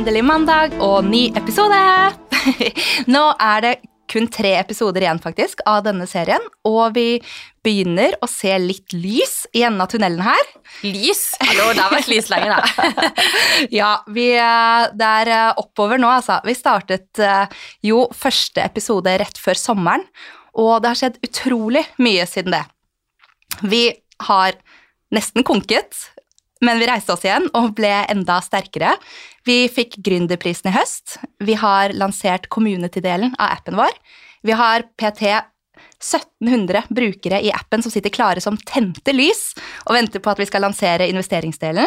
endelig mandag og ny episode! Nå er det kun tre episoder igjen faktisk av denne serien, og vi begynner å se litt lys i enden av tunnelen her. Lys? Hallo, det har vært lys lenge, da. ja, vi, eh, det er eh, oppover nå, altså. Vi startet eh, jo første episode rett før sommeren, og det har skjedd utrolig mye siden det. Vi har nesten konket, men vi reiste oss igjen og ble enda sterkere. Vi fikk Gründerprisen i høst. Vi har lansert community-delen av appen vår. Vi har PT 1700 brukere i appen som sitter klare som tente lys og venter på at vi skal lansere investeringsdelen.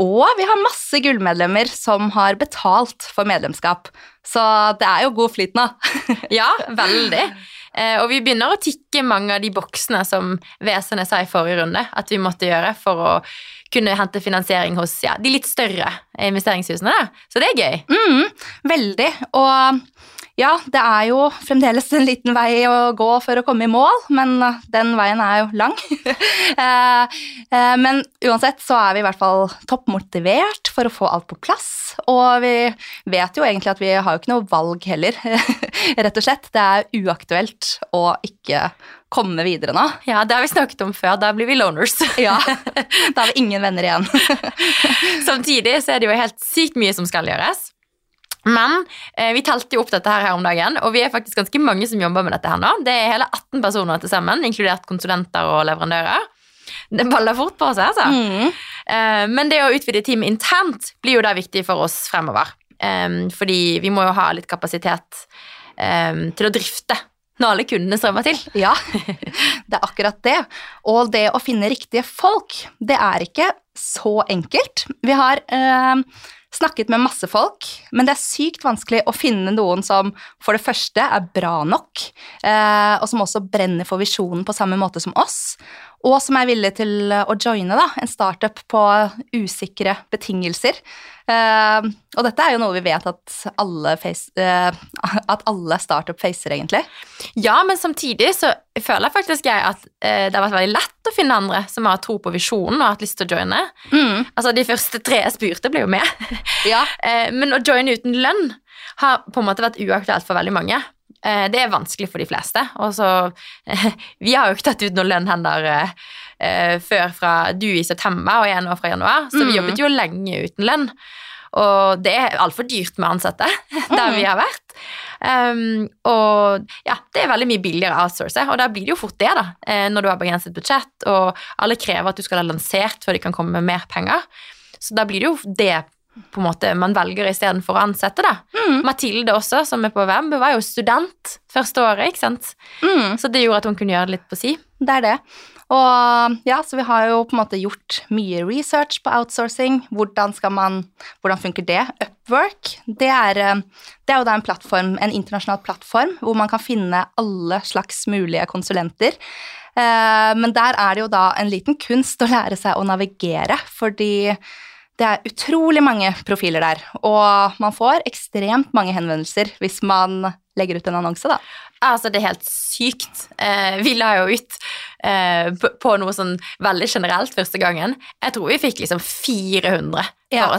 Og vi har masse gullmedlemmer som har betalt for medlemskap. Så det er jo god flyt nå. ja, veldig. Eh, og vi begynner å tikke mange av de boksene som Vesenet sa i forrige runde at vi måtte gjøre for å kunne hente finansiering hos ja, de litt større investeringshusene. Så det er gøy. Mm, veldig. Og ja, det er jo fremdeles en liten vei å gå for å komme i mål, men uh, den veien er jo lang. Eh, eh, men uansett så er vi i hvert fall toppmotivert for å få alt på plass, og vi vet jo egentlig at vi har jo ikke noe valg heller, rett og slett. Det er uaktuelt å ikke komme videre nå. Ja, det har vi snakket om før. Da blir vi loners. ja, da har vi ingen venner igjen. Samtidig så er det jo helt sykt mye som skal gjøres. Men eh, vi telte jo opp dette her, her om dagen, og vi er faktisk ganske mange som jobber med dette her nå. Det er hele 18 personer til sammen, inkludert konsulenter og leverandører. Det baller fort på seg, altså. Mm. Eh, men det å utvide teamet internt blir jo da viktig for oss fremover. Eh, fordi vi må jo ha litt kapasitet eh, til å drifte når alle kundene strømmer til. Ja, det er akkurat det. Og det å finne riktige folk, det er ikke så enkelt. Vi har eh, Snakket med masse folk, men det er sykt vanskelig å finne noen som for det første er bra nok, eh, og som også brenner for visjonen på samme måte som oss, og som er villig til å joine da, en startup på usikre betingelser. Uh, og dette er jo noe vi vet at alle, face, uh, at alle startup facer, egentlig. Ja, men samtidig så føler jeg faktisk jeg at uh, det har vært veldig lett å finne andre som har tro på visjonen og har hatt lyst til å joine. Mm. Altså, de første tre jeg spurte, ble jo med. Ja. men å joine uten lønn har på en måte vært uaktuelt for veldig mange. Eh, det er vanskelig for de fleste. Og så Vi har jo ikke tatt ut noen lønn heller eh, før fra du i september og jeg nå fra januar, så vi mm. jobbet jo lenge uten lønn. Og det er altfor dyrt med ansatte der vi har vært. Um, og ja, det er veldig mye billigere å outsource, og da blir det jo fort det, da. Eh, når du har begrenset budsjett, og alle krever at du skal ha lansert før de kan komme med mer penger. Så da blir det jo det på en måte man velger istedenfor å ansette. da. Mm. Mathilde også, som er på web, var jo student første året, ikke sant. Mm. Så det gjorde at hun kunne gjøre det litt på si. Det er det. Og ja, så vi har jo på en måte gjort mye research på outsourcing. Hvordan skal man Hvordan funker det? Upwork, det er, eh, det er jo da en plattform, en internasjonal plattform hvor man kan finne alle slags mulige konsulenter. Eh, men der er det jo da en liten kunst å lære seg å navigere, fordi det er utrolig mange profiler der, og man får ekstremt mange henvendelser hvis man legger ut en annonse, da. Altså, det er helt sykt. Eh, vi la jo ut eh, på, på, noe sånn veldig generelt første gangen. Jeg tror vi fikk liksom 400 ja.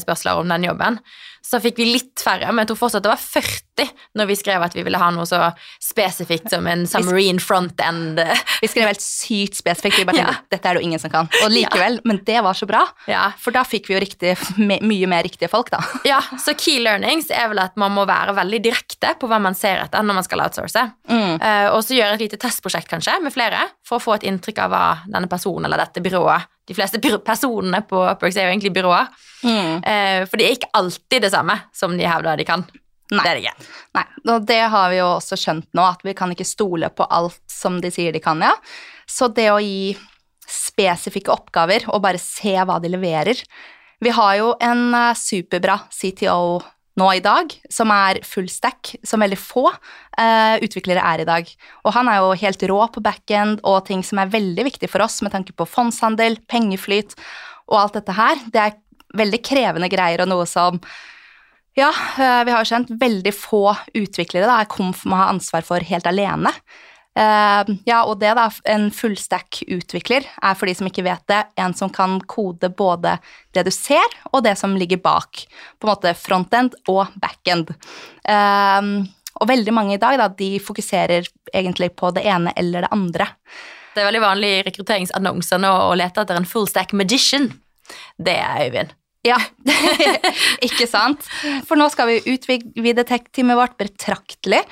spørsmål om den jobben. Så fikk vi litt færre, men jeg tror fortsatt det var 40 når vi skrev at vi ville ha noe så spesifikt som en submarine front end. Vi skrev helt sykt spesifikt. Vi bare tenkte, ja. dette er det jo ingen som kan. Og likevel, ja. men det var så bra. Ja. For da fikk vi jo riktig, mye mer riktige folk, da. Ja, så key learnings er vel at man må være veldig direkte på hva man ser etter når man skal outsource. Mm. Uh, og så gjøre et lite testprosjekt kanskje med flere for å få et inntrykk av hva denne personen eller dette byrået de fleste personene på Upworks er jo egentlig byråer. Mm. Eh, for det er ikke alltid det samme som de hevder de kan. Nei. Det er det ikke. Nei, og det har vi jo også skjønt nå, at vi kan ikke stole på alt som de sier de kan, ja. Så det å gi spesifikke oppgaver og bare se hva de leverer Vi har jo en eh, superbra CTO nå i dag, som er full stack, som veldig få uh, utviklere er i dag. Og han er jo helt rå på backend og ting som er veldig viktig for oss med tanke på fondshandel, pengeflyt og alt dette her. Det er veldig krevende greier og noe som ja, uh, vi har jo kjent veldig få utviklere da, er komf må ha ansvar for helt alene. Uh, ja, og det, da, en fullstack-utvikler er for de som ikke vet det, en som kan kode både det du ser, og det som ligger bak. På en måte frontend og backend. Uh, og veldig mange i dag, da, de fokuserer egentlig på det ene eller det andre. Det er veldig vanlig i rekrutteringsannonsene å lete etter en fullstack magician. Det er Øyvind. Ja, ikke sant? For nå skal vi utvide tech-teamet vårt betraktelig,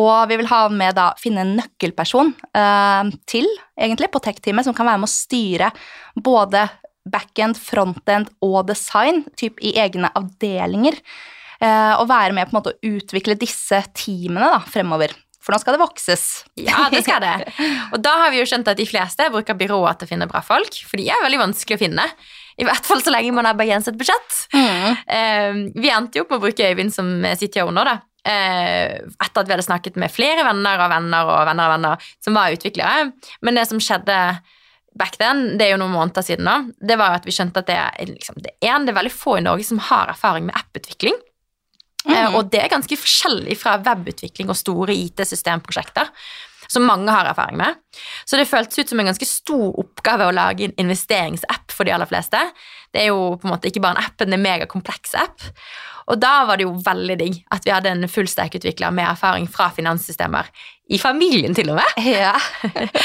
og vi vil ha med da finne en nøkkelperson eh, til, egentlig, på tech-teamet som kan være med å styre både backend, frontend og design, typ i egne avdelinger, Eh, og være med på en måte å utvikle disse teamene da, fremover. For nå skal det vokses. Ja, det skal det. Og da har vi jo skjønt at de fleste bruker byråer til å finne bra folk, for de er veldig vanskelig å finne. I hvert fall så lenge man har begrenset budsjett. Mm. Eh, vi endte jo på å bruke Øyvind som CTO nå, da. Eh, etter at vi hadde snakket med flere venner av venner og venner av venner som var utviklere. Men det som skjedde back then, det er jo noen måneder siden nå, det var at vi skjønte at det er, liksom, det er, en, det er veldig få i Norge som har erfaring med apputvikling. Mm. Eh, og det er ganske forskjellig fra webutvikling og store IT-systemprosjekter som mange har erfaring med. Så det føltes ut som en ganske stor oppgave å lage en investeringsapp for de aller fleste. Det er jo på en måte ikke bare en app, men en megakompleks app. Og da var det jo veldig digg at vi hadde en fullstack-utvikler med erfaring fra finanssystemer i familien, til og med. Ja.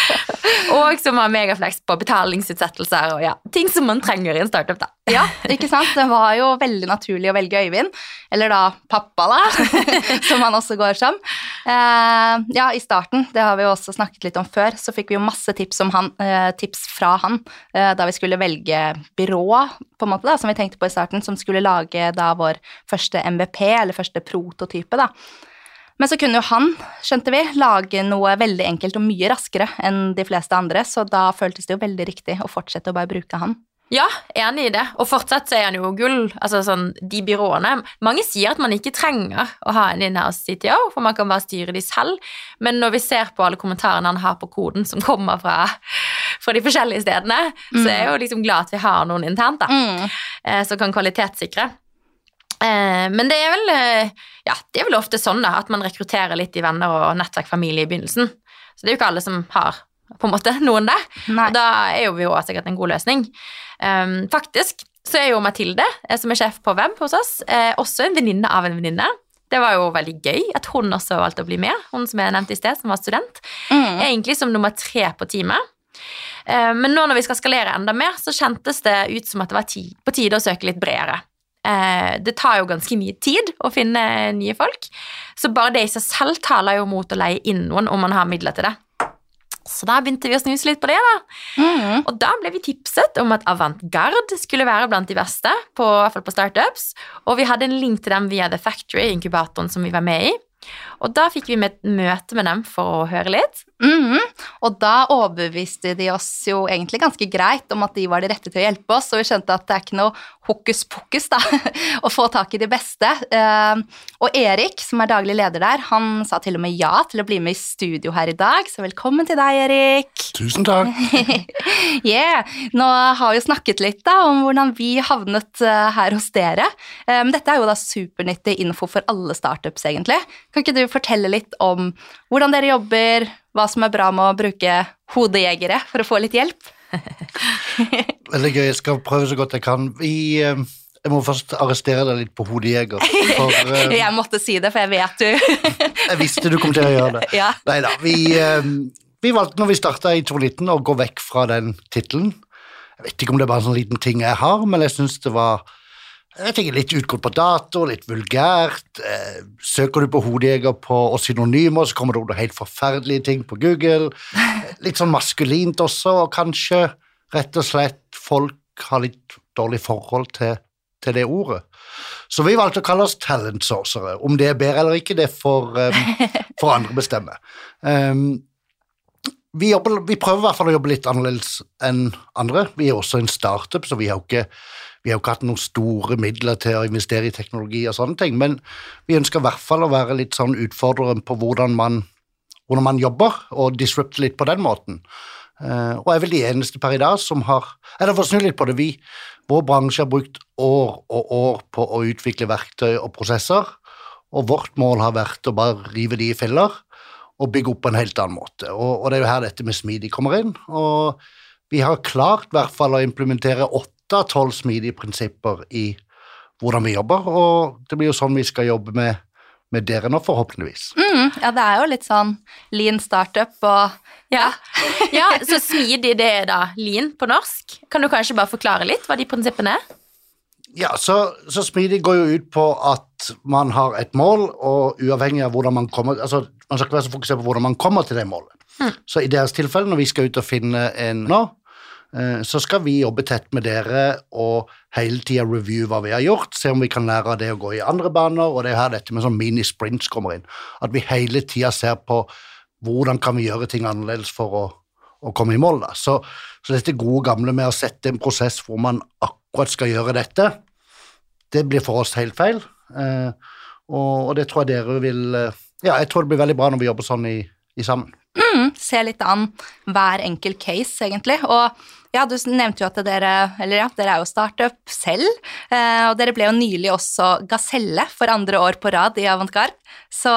og som har megaflex på betalingsutsettelser og ja, ting som man trenger i en startup. da. ja, ikke sant. Det var jo veldig naturlig å velge Øyvind, eller da pappa, da, som han også går som. Eh, ja, i starten, det har vi jo også snakket litt om før, så fikk vi jo masse tips, han, eh, tips fra han eh, da vi skulle velge byrå, på en måte da, som vi tenkte på i starten, som skulle lage da vår første MVP, eller første prototype, da. Men så kunne jo han, skjønte vi, lage noe veldig enkelt og mye raskere enn de fleste andre, så da føltes det jo veldig riktig å fortsette å bare bruke han. Ja, enig i det. Og fortsatt så er han jo gull. Altså sånn, de byråene Mange sier at man ikke trenger å ha en in-house CTO, for man kan bare styre de selv. Men når vi ser på alle kommentarene han har på koden som kommer fra, fra de forskjellige stedene, mm. så er jeg jo liksom glad at vi har noen internt da, mm. Eh, som kan kvalitetssikre. Eh, men det er, vel, eh, ja, det er vel ofte sånn da, at man rekrutterer litt i venner og nettverk, familie i begynnelsen. Så det er jo ikke alle som har på en måte noen der. Nei. Og da er jo vi jo sikkert en god løsning. Um, faktisk så er jo Mathilde, som er sjef på web hos oss, eh, også en venninne av en venninne. Det var jo veldig gøy at hun også valgte å bli med, hun som jeg nevnte i sted, som var student. Mm. Egentlig som nummer tre på teamet. Men nå når vi skal skalere enda mer, så kjentes det ut som at det var på tide å søke litt bredere. Eh, det tar jo ganske mye tid å finne nye folk, så bare det i seg selv taler jo mot å leie inn noen om man har midler til det. Så da begynte vi å snuse litt på det, da. Mm. Og da ble vi tipset om at Avantgarde skulle være blant de beste, på, i hvert fall på startups. Og vi hadde en link til dem via The Factory, inkubatoren som vi var med i. Og da fikk vi et møte med dem for å høre litt. Mm, og da overbeviste de oss jo egentlig ganske greit om at de var de rette til å hjelpe oss, og vi skjønte at det er ikke noe hokus pokus da, å få tak i de beste. Uh, og Erik, som er daglig leder der, han sa til og med ja til å bli med i studio her i dag, så velkommen til deg, Erik. Tusen takk. yeah. Nå har vi snakket litt da om hvordan vi havnet uh, her hos dere, uh, dette er jo da supernyttig info for alle startups, egentlig. Kan ikke du fortelle litt om hvordan dere jobber, hva som er bra med å bruke hodejegere for å få litt hjelp? Veldig gøy. Jeg skal prøve så godt jeg kan. Vi, eh, jeg må først arrestere deg litt på hodejeger. For, uh, jeg måtte si det, for jeg vet du Jeg visste du kom til å gjøre det. Ja. Nei da. Vi, uh, vi, valgte når vi starta i 2019 å gå vekk fra den tittelen. Jeg vet ikke om det er bare en sånn liten ting jeg har, men jeg syns det var jeg tenker litt utgått på dato, litt vulgært. Eh, søker du på hodejeger på, og synonymer, så kommer det opp helt forferdelige ting på Google. Litt sånn maskulint også, og kanskje rett og slett folk har litt dårlig forhold til, til det ordet. Så vi valgte å kalle oss talentsourcere. Om det er bedre eller ikke, det får um, for andre bestemme. Um, vi, jobber, vi, prøver i hvert fall å jobbe litt annerledes enn andre. Vi er også en startup, så vi har jo ikke ikke hatt noen store midler til å investere i teknologi og sånne ting, men vi ønsker i hvert fall å være litt sånn utfordreren på hvordan man, hvordan man jobber, og disrupte litt på den måten. Uh, og er vel de eneste per i dag som har Eller for å snu litt på det, vi, vår bransje har brukt år og år på å utvikle verktøy og prosesser, og vårt mål har vært å bare rive de i filler og bygge opp på en helt annen måte. Og, og, det er jo her dette med smidig kommer inn. Og vi har klart i hvert fall å implementere åtte av tolv smidige prinsipper i hvordan vi jobber, og det blir jo sånn vi skal jobbe med, med dere nå, forhåpentligvis. Mm, ja, det er jo litt sånn lean startup og ja. ja. Så smidig, det er da lean på norsk. Kan du kanskje bare forklare litt hva de prinsippene er? Ja, så, så smidig går jo ut på at man har et mål, og uavhengig av hvordan man kommer altså Man skal ikke være så fokusert på hvordan man kommer til det målet. Mm. Så i deres tilfelle, når vi skal ut og finne en nå, så skal vi jobbe tett med dere og hele tida review hva vi har gjort, se om vi kan lære av det å gå i andre baner, og det er her dette med sånn mini-sprints kommer inn. At vi hele tida ser på hvordan kan vi gjøre ting annerledes for å, å komme i mål. da. Så, så dette gode gamle med å sette en prosess hvor man akkurat skal gjøre dette, det blir for oss helt feil. Eh, og, og, det tror jeg dere vil eh, Ja, jeg tror det blir veldig bra når vi jobber sånn i, i sammen. Mm, se litt an hver enkelt case, egentlig. Og ja, du nevnte jo at dere ja, dere er jo startup selv, eh, og dere ble jo nylig også Gaselle for andre år på rad i Avantgarde. Så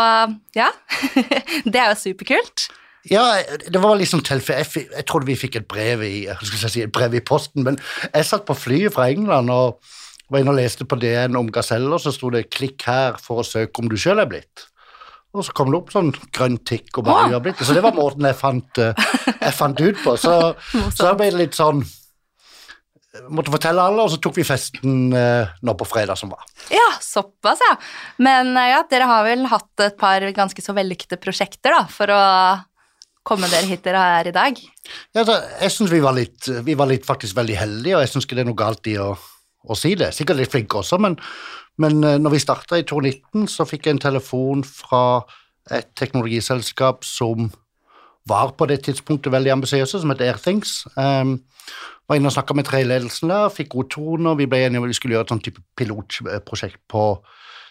ja, det er jo superkult. Ja, det var liksom tilfeldig. Jeg, jeg, trodde vi fikk et brev i, si, et brev i posten, men jeg satt på flyet fra England og var inne og leste på DN om gaseller, så sto det 'klikk her for å søke om du sjøl er blitt'. Og så kom det opp sånn grønn tikk og bare oh. Så det var måten jeg fant, eh, jeg fant ut på. Så, så ble det litt sånn måtte fortelle alle, og så tok vi festen eh, nå på fredag som var. Ja, såpass, ja. Men eh, ja, dere har vel hatt et par ganske så vellykkede prosjekter da, for å komme dere hit dere er i dag? Ja, så, jeg syns vi, vi, var litt faktisk veldig heldige, og jeg syns ikke det er noe galt i å, å si det. Sikkert litt flinke også, men, men eh, når vi starta i 2019, så fikk jeg en telefon fra et teknologiselskap som var på det tidspunktet veldig ambisiøse, som het Airthings. Um, var inne og snakka med tre i ledelsen der, fikk god tone, og Vi ble enige om vi skulle gjøre et sånn type pilotprosjekt på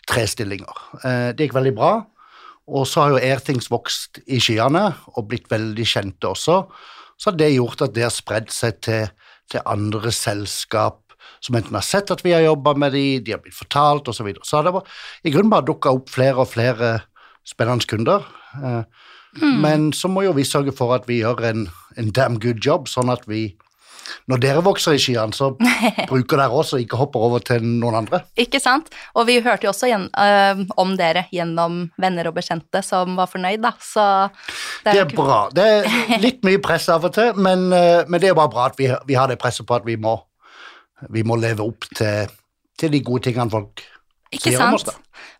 tre stillinger. Uh, det gikk veldig bra. Og så har jo Airthings vokst i skyene og blitt veldig kjente også. Så har det gjort at det har spredd seg til, til andre selskap som enten har sett at vi har jobba med de, de har blitt fortalt osv. Så, videre. så har det i grunnen bare dukka opp flere og flere spennende kunder. Eh, mm. Men så må jo vi sørge for at vi gjør en, en damn good job, sånn at vi når dere vokser i skyene, så bruker dere også og ikke hopper over til noen andre. Ikke sant. Og vi hørte jo også igjen, øh, om dere gjennom venner og bekjente som var fornøyd, da. Så det er, det er bra. Det er litt mye press av og til, men, øh, men det er bare bra at vi, vi, har det presset på at vi må, vi må leve opp til, til de gode tingene folk ikke sier sant? om oss. da.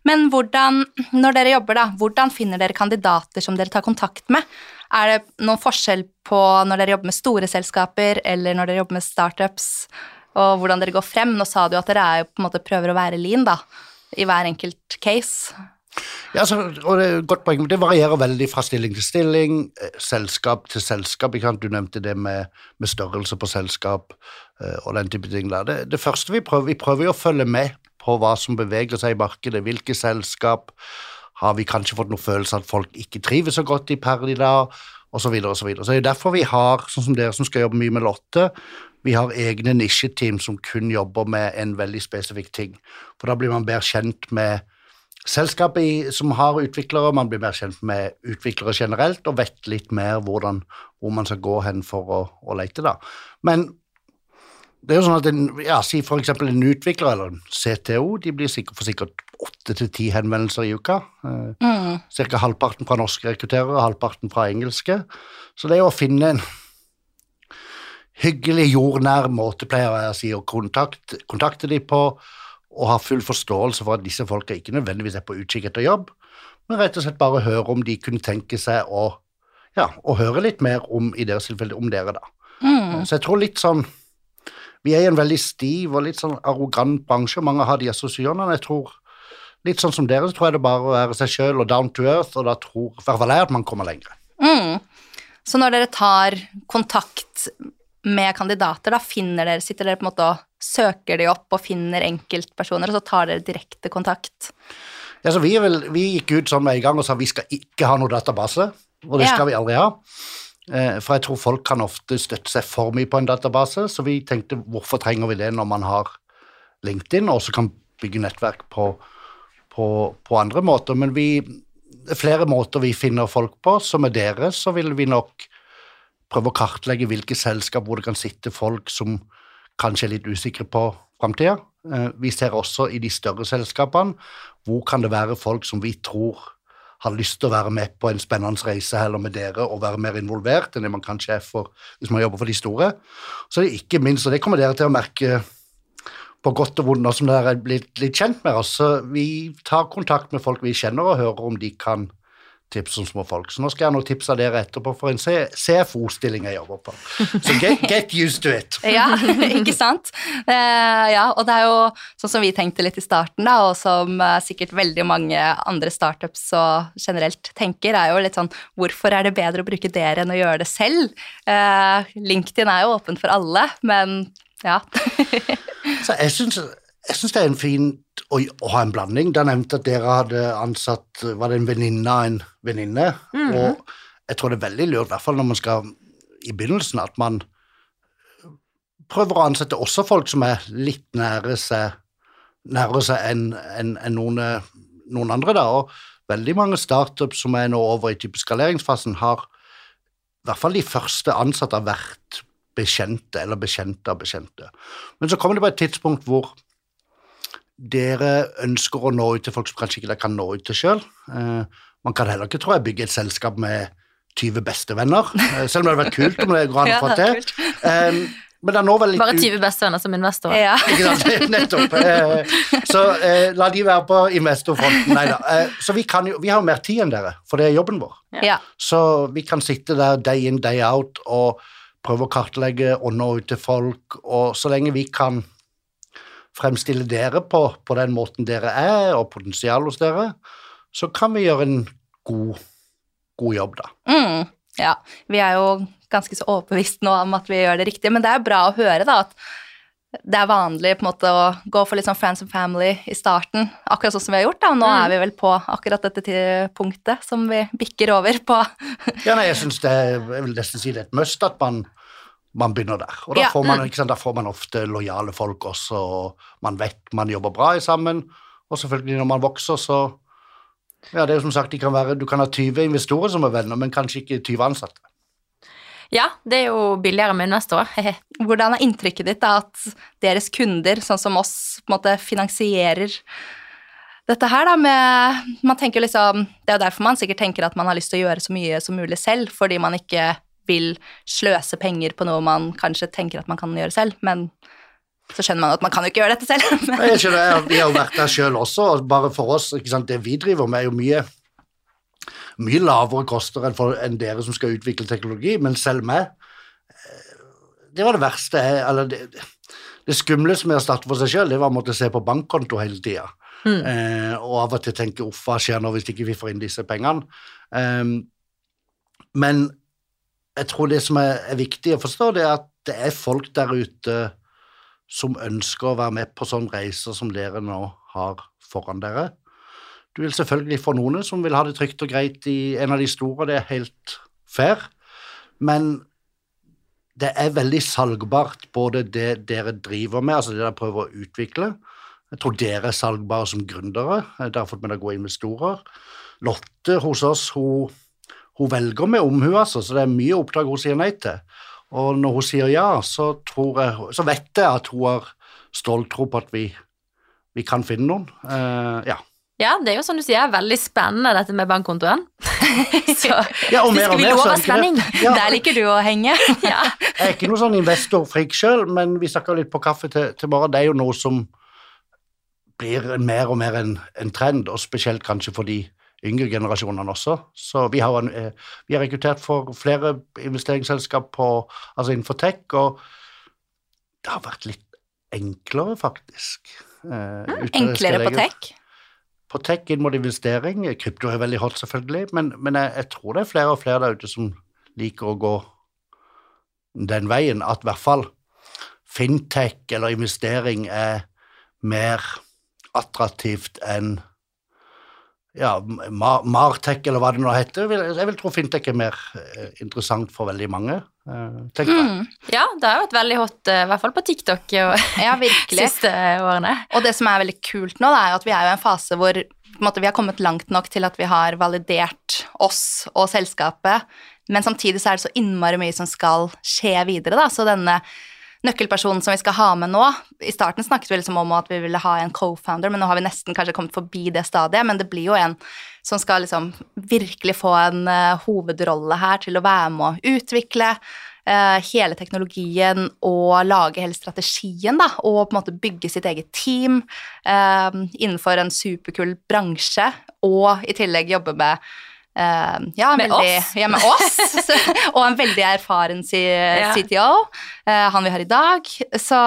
Men hvordan, når dere jobber, da, hvordan finner dere kandidater som dere tar kontakt med? Er det noen forskjell på når dere jobber med store selskaper eller når dere jobber med startups, og hvordan dere går frem? Nå sa du at dere er på en måte prøver å være lean da, i hver enkelt case. Ja, så, og det, er et godt poeng, det varierer veldig fra stilling til stilling, eh, selskap til selskap. Du nevnte det med, med størrelse på selskap og den type ting. Det, det første vi prøver, vi prøver jo å følge med på hva som beveger seg i markedet, hvilke selskap, har vi kanskje fått noen følelse av at folk ikke trives så godt i per i dag, osv. Så, videre, og så, videre. så det er derfor vi har, sånn som dere som skal jobbe mye med Lotte, vi har egne nisjeteam som kun jobber med en veldig spesifikk ting. For da blir man bedre kjent med selskapet som har utviklere, man blir mer kjent med utviklere generelt og vet litt mer hvordan, hvor man skal gå hen for å, å lete. da. Men det er jo sånn at en, ja, Si f.eks. en utvikler eller en CTO de blir sikkert, for sikkert åtte til ti henvendelser i uka. Eh, mm. Cirka halvparten fra norske rekrutterere, halvparten fra engelske. Så det er jo å finne en hyggelig, jordnær måte, pleier jeg å si, å kontakte, kontakte de på, og ha full forståelse for at disse folka ikke nødvendigvis er på utkikk etter jobb, men rett og slett bare høre om de kunne tenke seg å, ja, å høre litt mer om, i deres tilfelle, om dere, da. Mm. Så jeg tror litt sånn vi er i en veldig stiv og litt sånn arrogant bransje, mange har de assosiasjonene. Jeg tror litt sånn som dere, så tror jeg det bare å være seg sjøl og down to earth, og da tror i hvert fall jeg at man kommer lenger. Mm. Så når dere tar kontakt med kandidater, da finner dere, sitter dere på en måte og søker de opp og finner enkeltpersoner, og så tar dere direkte kontakt? Ja, så vi, vel, vi gikk ut sånn med en gang og sa vi skal ikke ha noe database, og det skal vi aldri ha. Eh, for jeg tror folk kan ofte støtte seg for mye på en database, så vi tenkte hvorfor trenger vi det når man har LinkedIn og også kan bygge nettverk på, på, på andre måter. Men vi, flere måter vi finner folk på. Så med dere så vil vi nok prøve å kartlegge hvilke selskap hvor det kan sitte folk som kanskje er litt usikre på framtida. Eh, vi ser også i de større selskapene hvor kan det være folk som vi tror har lyst til å være med på en spennende reise heller med dere og være mer involvert enn det man kanskje er for hvis man jobber for de store. Så det er ikke minst, og det kommer dere til å merke på godt og vondt nå som dere er blitt litt kjent med oss. Så vi tar kontakt med folk vi kjenner og hører om de kan tips om små folk. Så nå skal jeg nå tipse dere etterpå for en CFO-stilling jeg jobber på. Så get, get, used to it. ja, ikke sant. Uh, ja, og det er jo sånn som vi tenkte litt i starten, da, og som uh, sikkert veldig mange andre startups og generelt tenker, er jo litt sånn hvorfor er det bedre å bruke dere enn å gjøre det selv? Uh, LinkedIn er jo åpen for alle, men ja. Så jeg syns jeg syns det er en fint å, å, ha en blanding. Da nevnte at dere hadde ansatt Var det en venninne av en venninne? Mm. Og jeg tror det er veldig lurt, i hvert fall når man skal i begynnelsen, at man prøver å ansette også folk som er litt nære seg nære seg enn en, en noen, noen, andre. da, og Veldig mange startups som er nå over i type skaleringsfasen, har i hvert fall de første ansatte har vært bekjente eller bekjente av bekjente. Men så kommer det på et tidspunkt hvor dere ønsker å nå ut til folk som kanskje ikke kan nå ut til sjøl. Eh, man kan heller ikke, tror jeg, bygge et selskap med 20 bestevenner, eh, selv om det hadde vært kult om det går an å få til. Men det nå vel litt Bare 20 bestevenner som investor. Ja. Ikke sant? Nettopp. Eh, så eh, la de være på investorfronten. Nei da. Eh, så vi, jo, vi, har jo mer tid enn dere, for det er jobben vår. Ja. Så vi kan sitte der day in, day out og prøve å kartlegge og nå ut til folk, og så lenge vi kan fremstille dere på, på den måten dere er, og potensial hos dere, så kan vi gjøre en god, god jobb, da. Mm, ja, vi er jo ganske så overbevist nå om at vi gjør det riktig, men det er bra å høre, da, at det er vanlig på en måte å gå for litt sånn friends and family i starten, akkurat sånn som vi har gjort. da, Nå mm. er vi vel på akkurat dette punktet som vi bikker over på. ja, nei, jeg syns det er, jeg vil nesten si det er et must at man man begynner der. Og da, ja. får man, mm. sant, da, får man, ofte lojale folk også, og man vet man jobber bra sammen. Og selvfølgelig når man vokser, så ja, det er jo som sagt, kan være, Du kan ha 20 investorer som er venner, men kanskje ikke 20 ansatte. Ja, det er jo billigere med investorer. Hvordan er inntrykket ditt da, at deres kunder, sånn som oss, på en måte finansierer dette her, da, med Man tenker liksom Det er jo derfor man sikkert tenker at man har lyst til å gjøre så mye som mulig selv, fordi man ikke vil sløse penger på noe man kanskje tenker at man kan gjøre selv, men så skjønner man at man kan jo ikke gjøre dette selv. jeg skjønner, Vi har jo vært der sjøl også, og bare for oss, ikke sant, det vi driver med, er jo mye mye lavere koster enn, for, enn dere som skal utvikle teknologi, men selv meg eh, Det var det verste eller det, det skumleste med å starte for seg sjøl, det var å måtte se på bankkonto hele tida. Mm. Eh, og av og til tenke 'uff, hva skjer nå hvis ikke vi får inn disse pengene'? Eh, men jeg tror det som er, er, viktig å forstå, det er at det er folk der ute som ønsker å være med på sånne reiser som dere nå har foran dere. Du vil selvfølgelig få noen som vil ha det trygt og greit i en av de store, det er helt fair, men det er veldig salgbart, både det dere driver med, altså det dere prøver å utvikle. Jeg tror dere er salgbare som gründere, dere har fått med dere gode investorer. Lotte hos oss, hun hun velger med omhu, altså, så det er mye oppdrag hun sier nei til. Og når hun sier ja, så, jeg, så vet jeg at hun har ståltro på at vi, vi, kan finne noen. Uh, ja. Ja, det er jo som du sier, veldig spennende dette med bankkontoen. så ja, og mer og mer, så spenning. Ja. Der liker du å henge. ja. Jeg er ikke noe sånn investorfrik sjøl, men vi snakker litt på kaffe til, til morgen. Det er jo noe som blir mer og mer en, en trend, og spesielt kanskje for de yngre generasjonene også. Så vi har, eh, vi har rekruttert for flere investeringsselskap på, altså innenfor tech, og det har vært litt enklere, faktisk. Eh, enklere på tech? På tech inn mot investering. Krypto er veldig hot, selvfølgelig, men, men jeg, jeg, tror det er flere og flere der ute som liker å gå den veien, at i hvert fall fintech eller investering er mer attraktivt enn ja, Martech, eller hva det nå heter. Jeg vil tro fintech er mer eh, interessant for veldig mange. Eh. Mm. Ja, det har vært veldig hot, eh, i hvert fall på TikTok ja, virkelig. siste årene. Og det som er veldig kult nå, er at vi er i en fase hvor måte, vi har kommet langt nok til at vi har validert oss og selskapet, men samtidig så er det så innmari mye som skal skje videre, da. Så denne nøkkelpersonen som vi skal ha med nå I starten snakket vi liksom om at vi ville ha en co-founder, men nå har vi nesten kanskje kommet forbi det stadiet. Men det blir jo en som skal liksom virkelig få en uh, hovedrolle her til å være med å utvikle uh, hele teknologien og lage hele strategien, da, og på en måte bygge sitt eget team uh, innenfor en superkul bransje, og i tillegg jobbe med Uh, ja, med veldig, oss? Ja, med oss. og en veldig erfaren Ja. CTO, uh, han vi har i dag. Så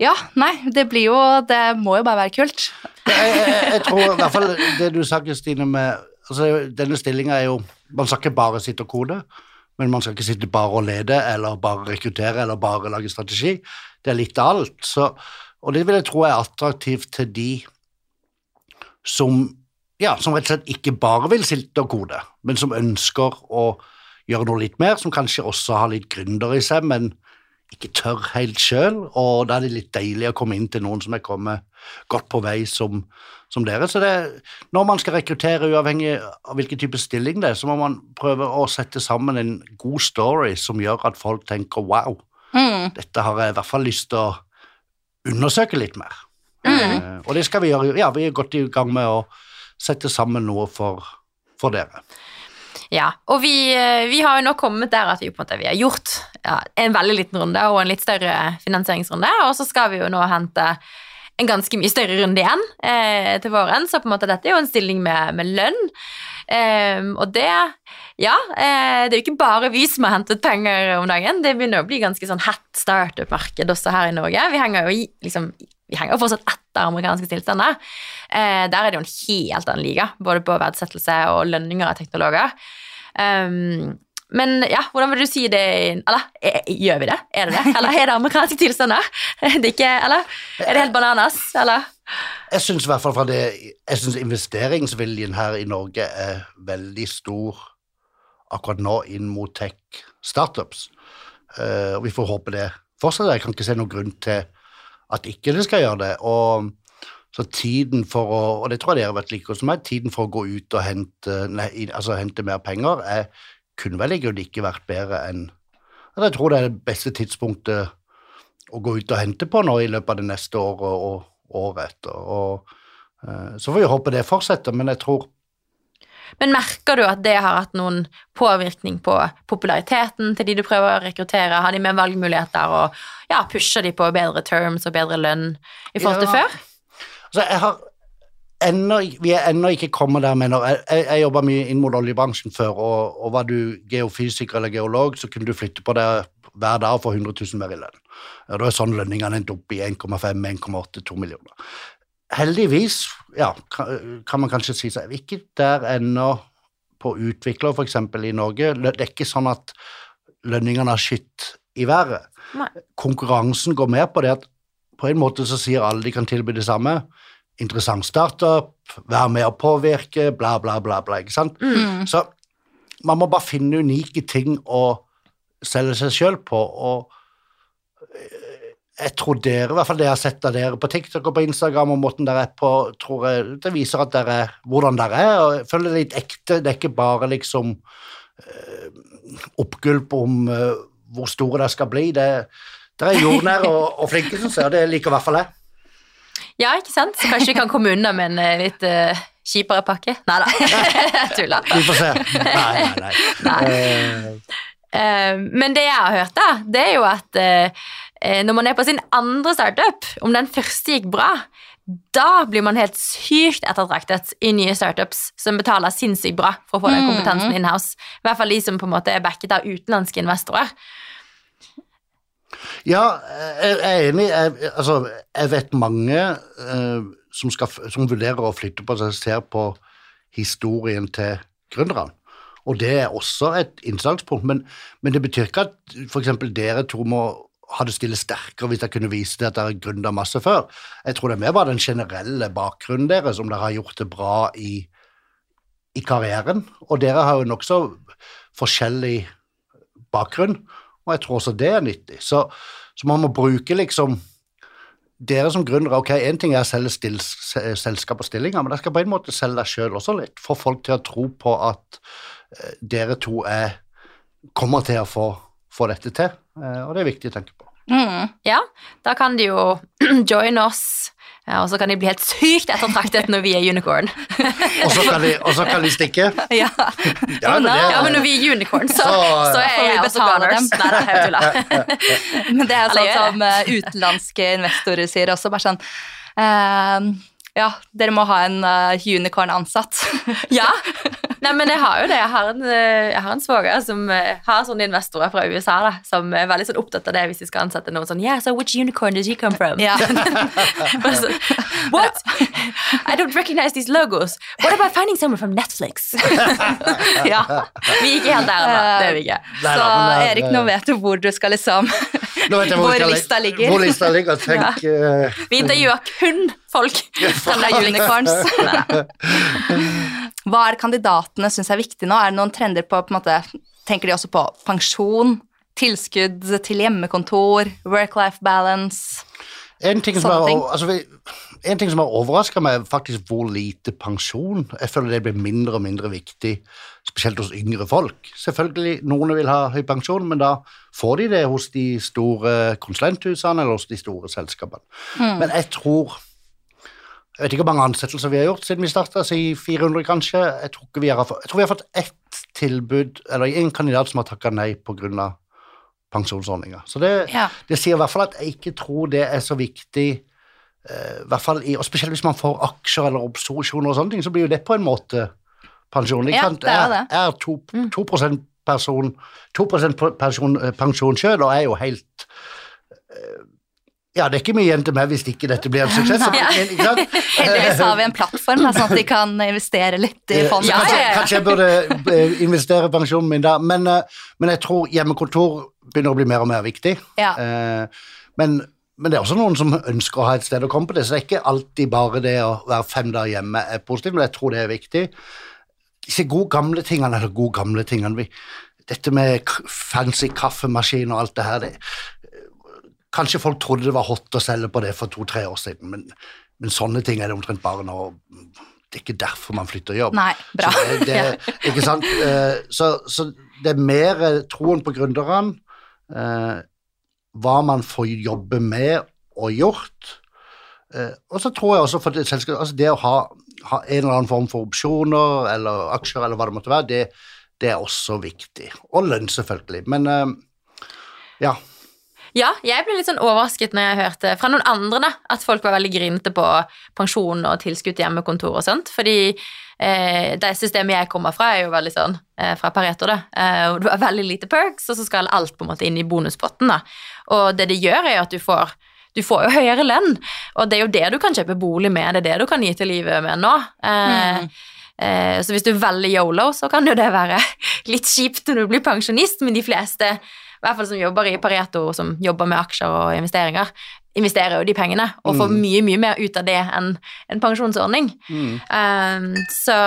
ja, nei, det blir jo Det må jo bare være kult. Jeg, jeg, jeg tror i hvert fall det du sa, Kristine, med altså, Denne stillinga er jo Man skal ikke bare sitte og kode, men man skal ikke sitte bare og lede, eller bare rekruttere, eller bare lage strategi. Det er litt av alt. Så, og det vil jeg tro er attraktivt til de som ja, som rett og slett ikke bare vil sitte og kode, men som ønsker å gjøre noe litt mer, som kanskje også har litt gründer i seg, men ikke tør helt sjøl, og da er det litt deilig å komme inn til noen som er kommet godt på vei som, som dere. Så det, når man skal rekruttere, uavhengig av hvilken type stilling det er, så må man prøve å sette sammen en god story som gjør at folk tenker wow, Mm. dette har jeg i hvert fall lyst til å undersøke litt mer. Eh, og det skal vi gjøre. Ja, vi er godt i gang med å sette sammen noe for, for dere. Ja, og vi, eh, vi har jo nå kommet der at vi, måte, vi har gjort ja, en veldig liten runde og en litt større finansieringsrunde, og så skal vi jo nå hente en ganske mye større runde igjen eh, til våren, så på en måte dette er jo en stilling med, med lønn. Ehm, og det Ja, eh, det er jo ikke bare vi som har hentet penger om dagen. Det begynner å bli ganske sånn hett startup-marked også her i Norge. Vi henger jo i, liksom, vi henger jo fortsatt etter amerikanske tilstander. Eh, der er det jo en helt annen liga, både på verdsettelse og lønninger av teknologer. Um, men ja, hvordan vil du si det Eller er, gjør vi det? Er det det? Eller er det amerikanske tilstander? Er det ikke, eller er det helt bananas? Eller? Jeg syns i hvert fall fra det Jeg syns investeringsviljen her i Norge er veldig stor akkurat nå inn mot tech-startups. Eh, og vi får håpe det fortsatt. Jeg kan ikke se noen grunn til at ikke det skal gjøre det. Og så tiden for å Og det tror jeg dere vet like godt som meg, tiden for å gå ut og hente, nei, altså hente mer penger er, kunne vel egentlig ikke vært bedre enn at Jeg tror det er det beste tidspunktet å gå ut og hente på nå i løpet av det neste året og året etter. Og, eh, så får vi håpe det fortsetter, men jeg tror Men merker du at det har hatt noen påvirkning på populariteten til de du prøver å rekruttere? Har de mer valgmuligheter og ja, pusher de på bedre terms og bedre lønn i forhold til Ja. før? Altså, jeg har ennå, vi er ennå ikke kommet der, mener jeg. Jeg, jeg jobba mye inn mot oljebransjen før, og, og var du geofysiker eller geolog, så kunne du flytte på deg hver dag og få 100 000 mer i lønn. Ja, da er sånn lønningene endte opp i 1,5, 1,8, 2 millioner. Heldigvis, ja, kan, man kanskje si, så er vi ikke der ennå på utvikler, f.eks. i Norge. Det er ikke sånn at lønningene har skytt i været. Nei. Konkurransen går mer på det at på en måte så sier alle de kan tilby det samme. Interessant startup, være med å påvirke, bla, bla, bla, bla. ikke sant? Mm. Så man må bare finne unike ting å selge seg sjøl på, og jeg tror dere, i hvert fall det jeg har sett av dere på TikTok og på Instagram, og måten dere er på, tror jeg det viser at dere, hvordan dere er, og jeg føler det litt ekte. Det er ikke bare liksom øh, oppgulp om øh, hvor store dere skal bli. Det, dere er jordnære og, og flinke, syns jeg, og det liker i hvert fall jeg. Ja, ikke sant? Så kanskje vi kan komme unna med en eh, litt øh, kjipere pakke? Nei da, jeg tuller. Vi får se. Nei, nei, nei. Nei. Eh, men det jeg har hørt, da, det er jo at når man er på sin andre startup, om den første gikk bra, da blir man helt sykt ettertraktet i nye startups som betaler sinnssykt bra for å få den Mm. kompetansen in-house. I hvert fall de som på en måte er backet av utenlandske investorer. Ja, jeg er enig. Jeg, altså, jeg vet mange uh, som, skal, som vurderer å flytte på seg, ser på historien til gründerne. Og det er også et innslagspunkt, men, men det betyr ikke at f.eks. dere to må ha stilt sterkere hvis dere kunne vise til at dere gründa masse før. Jeg tror det er mer bare den generelle bakgrunnen deres, om dere har gjort det bra i, i karrieren. Og dere har jo nokså forskjellig bakgrunn, og jeg tror også det er nyttig. Så, så man må bruke liksom dere som gründere, ok, én ting er å selge selskap og stillinger, men dere skal på en måte selge deg sjøl også litt. Få folk til å tro på at uh, dere to er, kommer til å få, få dette til. Uh, og det er viktig å tenke på. Mm. Ja, da kan de jo join oss og så kan de bli helt sykt ettertraktet når vi er unicorn. og, så kan de, og så kan de stikke? Ja. ja, men, det, ja men, når vi er unicorn, så, så, så er jeg også gunners. Nei, det er tuller. men det er sånn som uh, utenlandske investorer sier også, bare sånn uh, ja, dere må ha en uh, unicorn ansatt. ja, Nei, men jeg har jo det. Jeg har en, eh, jeg har en svoger som eh, har sånne investorer fra USA da, som er veldig sånn opptatt av det hvis de skal ansette noen sånn Yeah, so which unicorn did he come from? Yeah. så, What? I don't recognize these logos. What about finding someone from Netflix? ja. Vi er ikke helt der ennå. Det er vi ikke. Så Erik, nå vet du hvor du skal liksom Nå vet jeg hvor, hvor lista ligger. Hvor lista ligger. Tenk, ja. Vi intervjuer kun folk fra unicorns. Hva er kandidatene syns er viktig nå? Er det noen trender på, på måte, Tenker de også på pensjon, tilskudd til hjemmekontor, work-life balance? En ting, som er, altså, en ting som har overraska meg, er faktisk hvor lite pensjon. Jeg føler det blir mindre og mindre viktig, spesielt hos yngre folk. Selvfølgelig, noen vil ha høy pensjon, men da får de det hos de store konsulenthusene eller hos de store selskapene. Mm. Men jeg tror jeg vet ikke hvor mange ansettelser vi har gjort siden vi starta, si 400 kanskje. Jeg tror, vi har, jeg tror vi har fått ett tilbud, eller en kandidat som har takka nei pga. pensjonsordninga. Så det, ja. det, sier i hvert fall at jeg ikke tror det er så viktig. Uh, hvert fall i, og Spesielt hvis man får aksjer eller obsorsjoner og sånne ting, så blir jo det på en måte pensjon. Ikke ja, sant? Er, er 2, 2 mm. person, 2 pensjon, eh, pensjon sjøl og er jo helt uh, ja, det er ikke mye igjen til meg hvis ikke dette blir en suksess. Heldigvis har vi en plattform, sånn at de kan investere litt i fondet. Kanskje, kanskje, jeg burde investere investere pensjonen min da, men, eh, men, jeg tror hjemmekontor begynner å bli mer og mer viktig. Ja. Eh, men, men, det er også noen som ønsker å ha et sted å komme på det, så det er ikke alltid bare det å være fem dager hjemme er positivt, men jeg tror det er viktig. Disse gode gamle tingene, eller gode gamle tingene Dette med fancy kaffemaskin og alt det her, det Kanskje folk trodde det var hot å selge på det for to-tre år siden, men, men, sånne ting er det omtrent bare nå. Det er ikke derfor man flytter jobb. Nei, bra. Så det, det, ikke sant? Eh, så, så, det er mer troen på gründerne, eh, hva man får jobbe med og gjort. Eh, og så tror jeg også for det, altså det å ha, ha, en eller annen form for opsjoner eller aksjer eller hva det måtte være, det, det er også viktig. Og lønn, selvfølgelig. Men ja. Ja, jeg ble litt sånn overrasket når jeg hørte fra noen andre da, at folk var veldig grinete på pensjon og tilskudd til hjemmekontor og sånt. Fordi eh, det systemet jeg kommer fra, er jo veldig sånn eh, fra Pareto, da. Eh, og du har veldig lite perks, og så skal alt på en måte inn i bonuspotten, da. Og det det gjør, er at du får du får jo høyere lønn, og det er jo det du kan kjøpe bolig med, det er det du kan gi til livet med nå. Eh, mm. Eh, så hvis du er veldig yolo, så kan jo det være litt kjipt når du blir pensjonist, men de fleste i hvert fall som jobber i Pareto, som jobber med aksjer og investeringer, investerer jo de pengene og får mm. mye, mye mer ut av det enn en pensjonsordning. Mm. Um, så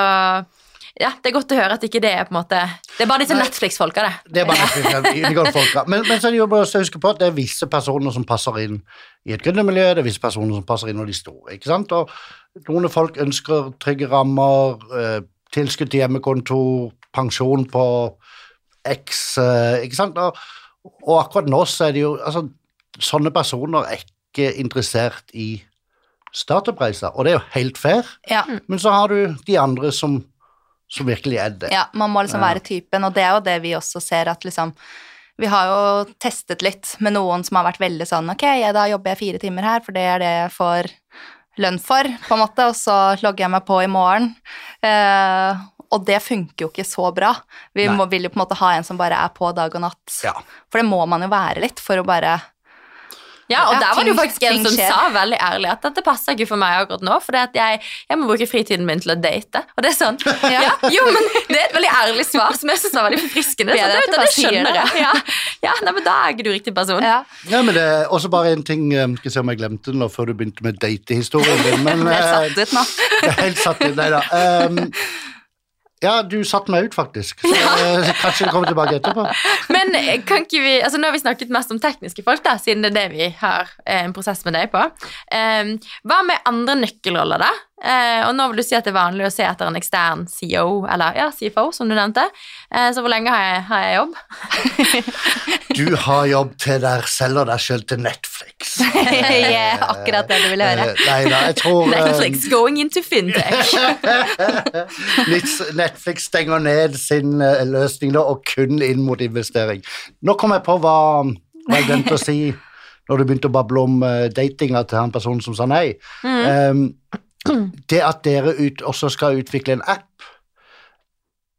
ja, det er godt å høre at ikke det er på en måte Det er bare disse Netflix-folka, det. Det er bare Netflix-folka. Men, men så er det jo bare å huske på at det er visse personer som passer inn i et gründermiljø, det er visse personer som passer inn når de store. ikke sant? Og noen folk ønsker trygge rammer, eh, tilskudd til hjemmekontor, pensjon på X, eh, ikke sant? Og, og akkurat nå så er det jo altså, Sånne personer er ikke interessert i startup-reiser, og det er jo helt fair, ja. men så har du de andre som, som virkelig er det. Ja, man må liksom være typen, og det er jo det vi også ser at liksom vi har jo testet litt med noen som har vært veldig sånn Ok, da jobber jeg fire timer her, for det er det jeg får lønn for, på en måte, og så logger jeg meg på i morgen. Eh, og det funker jo ikke så bra. Vi må, vil jo på en måte ha en som bare er på dag og natt. Ja. For det må man jo være litt for å bare ja, og ja, der var det jo faktisk en som skjer. sa veldig ærlig at dette passer ikke for meg akkurat nå, for jeg, jeg, må bruke fritiden min til å date. Og det er sånn ja. ja. Jo, men det er et veldig ærlig svar som jeg syns var veldig forfriskende. Så det, det, det skjønner jeg. Ja. ja, nei, men da er ikke du riktig person. Ja, men det er også bare en ting eh, Skal se om jeg glemte nå før du begynte med datehistorien din, men Helt satt ut nå. helt satt ut, nei da. Um, Ja, du satte meg ut, faktisk. Så ja. kanskje vi kommer tilbake etterpå. Men eh, kan ikke vi altså Nå har vi snakket mest om tekniske folk, da, siden det er det vi har en prosess med deg på. Um, hva med andre nøkkelroller, da? Uh, og nå vil du si at det er vanlig å se etter en ekstern CEO, eller ja, CFO, som du nevnte. Eh, så hvor lenge har jeg, har jeg jobb? du har jobb til der selger deg sjøl til Netflix. yeah, akkurat det du vil høre. Uh, nei da, jeg tror Netflix going into fintech. Netflix stenger ned sin løsning da, og kun inn mot investering. Nå kom jeg på hva, hva jeg glemte å si når du begynte å bable om datinga til han personen som sa nei. Mm. Um, det at dere ut, også skal utvikle en app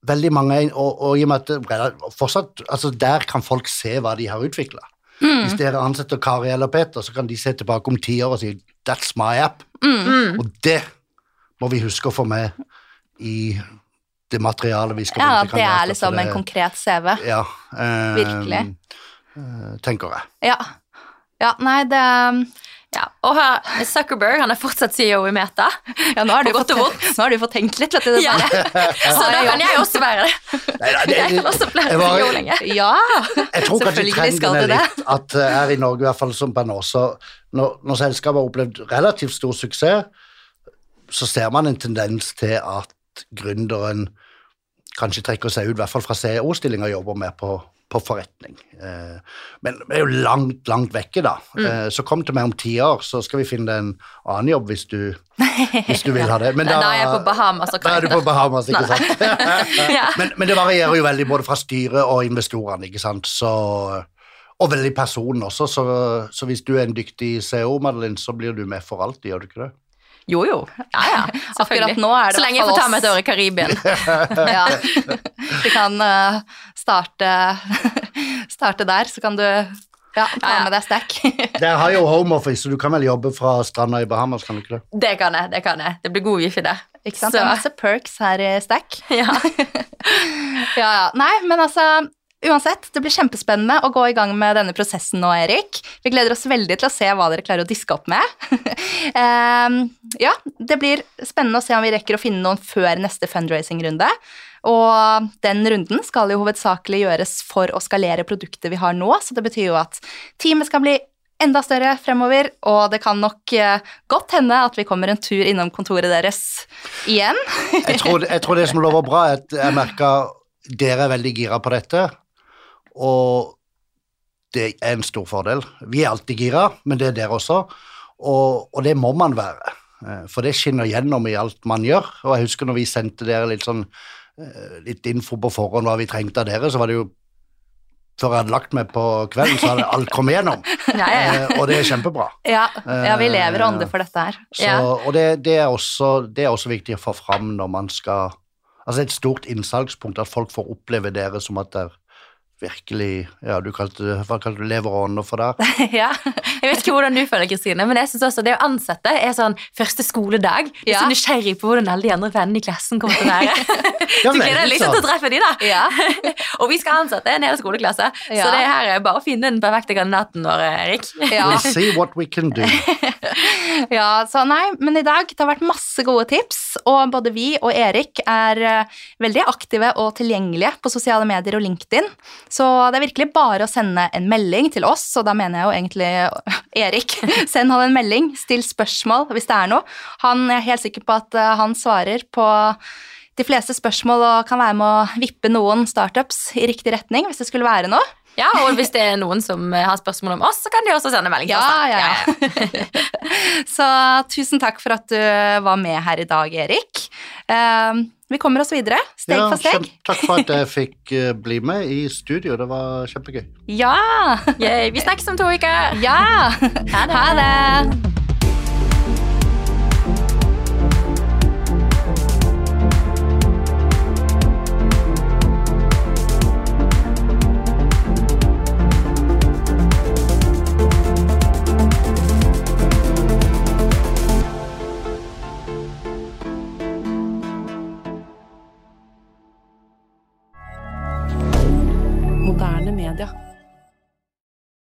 Veldig mange, og, og i og med at fortsatt, altså Der kan folk se hva de har utvikla. Mm. Hvis dere ansetter Kari eller Peter, så kan de se tilbake om ti år og si 'That's my app'. Mm. Og det må vi huske å få med i det materialet vi skal bruke. Ja, at det er liksom en konkret CV. Ja, eh, Virkelig. Eh, tenker jeg. Ja. ja nei, det ja, og Zuckerberg han er fortsatt CEO i Meta. Ja, Nå har du, fått, nå har du fått tenkt litt, vet du. Ja. Så da kan jeg også være det. Nei, nei, det, jeg kan også flere CEO lenge. Ja, jeg tror kanskje trenden er litt at eh, her i Norge, i hvert fall som på nå, så når, når selskapet har opplevd relativt stor suksess, så ser man en tendens til at gründeren kanskje trekker seg ut, i hvert fall fra CEO-stillinga, jobber mer på på forretning. Eh, men vi er jo langt, langt vekke, da. Mm. Eh, så kom til meg om ti år, så skal vi finne deg en annen jobb hvis du, hvis du vil ha det. Men da, da, er jeg på Bahamas. Da er du på Bahamas, ikke sant. men, men, det varierer jo veldig både fra styret og investorene, ikke sant. Så, og veldig personen også, så, så, hvis du er en dyktig CEO, Madeline, så blir du med for alltid, gjør du ikke det? Jo, jo. Ja, ja. Akkurat nå er det Så lenge jeg får ta meg et år i Karibia. ja. Vi kan uh, starte, starte der, så kan du ja, ta med deg stack. Dere har jo home office, så du kan vel jobbe fra stranda i Bahamas, kan du ikke det? Det kan jeg. Det kan jeg. Det blir god wifi det. Ikke sant? Så. Det er masse perks her i stack. Ja. ja, ja. Nei, men altså Uansett, det blir kjempespennende å gå i gang med denne prosessen nå, Erik. Vi gleder oss veldig til å se hva dere klarer å diske opp med. um, ja, det blir spennende å se om vi rekker å finne noen før neste fundraising-runde. Og den runden skal jo hovedsakelig gjøres for å skalere produktet vi har nå, så det betyr jo at teamet skal bli enda større fremover, og det kan nok uh, godt hende at vi kommer en tur innom kontoret deres igjen. jeg, tror, jeg, tror, det som lover bra, er at jeg merker dere er veldig gira på dette og det er en stor fordel. Vi er alltid gira, men det er dere også, og, og, det må man være. Eh, for det skinner gjennom i alt man gjør. Og jeg husker når vi sendte dere litt sånn eh, litt info på forhånd hva vi trengte av dere, så var det jo før jeg hadde lagt meg på kvelden, så hadde alt kommet gjennom. ja, ja, ja. Eh, og det er kjempebra. Ja, vi lever ånde for dette her. Så, og det, det, er også, det, er også, viktig å få fram når man skal Altså et stort innsalgspunkt, at folk får oppleve dere som at det er virkelig Ja, du kalte, hva kalte du leverånder for det? ja. Jeg vet ikke hvordan du føler Kristine, men jeg synes også det å ansette er sånn første skoledag. Du er så nysgjerrig på hvordan alle de andre vennene i klassen kommer til å være. ja, du gleder deg litt til å treffe de da. Ja. og vi skal ansette en hel skoleklasse, så det her er bare å finne den perfekte kandidaten vår, Erik. ja. We'll see what we can do. ja, så nei, men i dag det har vært masse gode tips, og både vi og Erik er uh, veldig aktive og tilgjengelige på sosiale medier og LinkedIn. Så det er virkelig bare å sende en melding til oss, og da mener jeg jo egentlig Erik. Send han en melding, still spørsmål hvis det er noe. Han jeg er helt sikker på at eh, han svarer på de fleste spørsmål og kan være med å vippe noen startups i riktig retning hvis det skulle være noe. Ja, og hvis det er noen som har spørsmål om oss, så kan de også sende melding til oss. Ja, ja. så tusen takk for at du var med her i dag, Erik. Uh, vi kommer oss videre, steg ja, for steg. Takk for at jeg fikk uh, bli med i studio. Det var kjempegøy. Ja! Yay. Vi snakkes om to uker. Ja! Ha det. Ha det.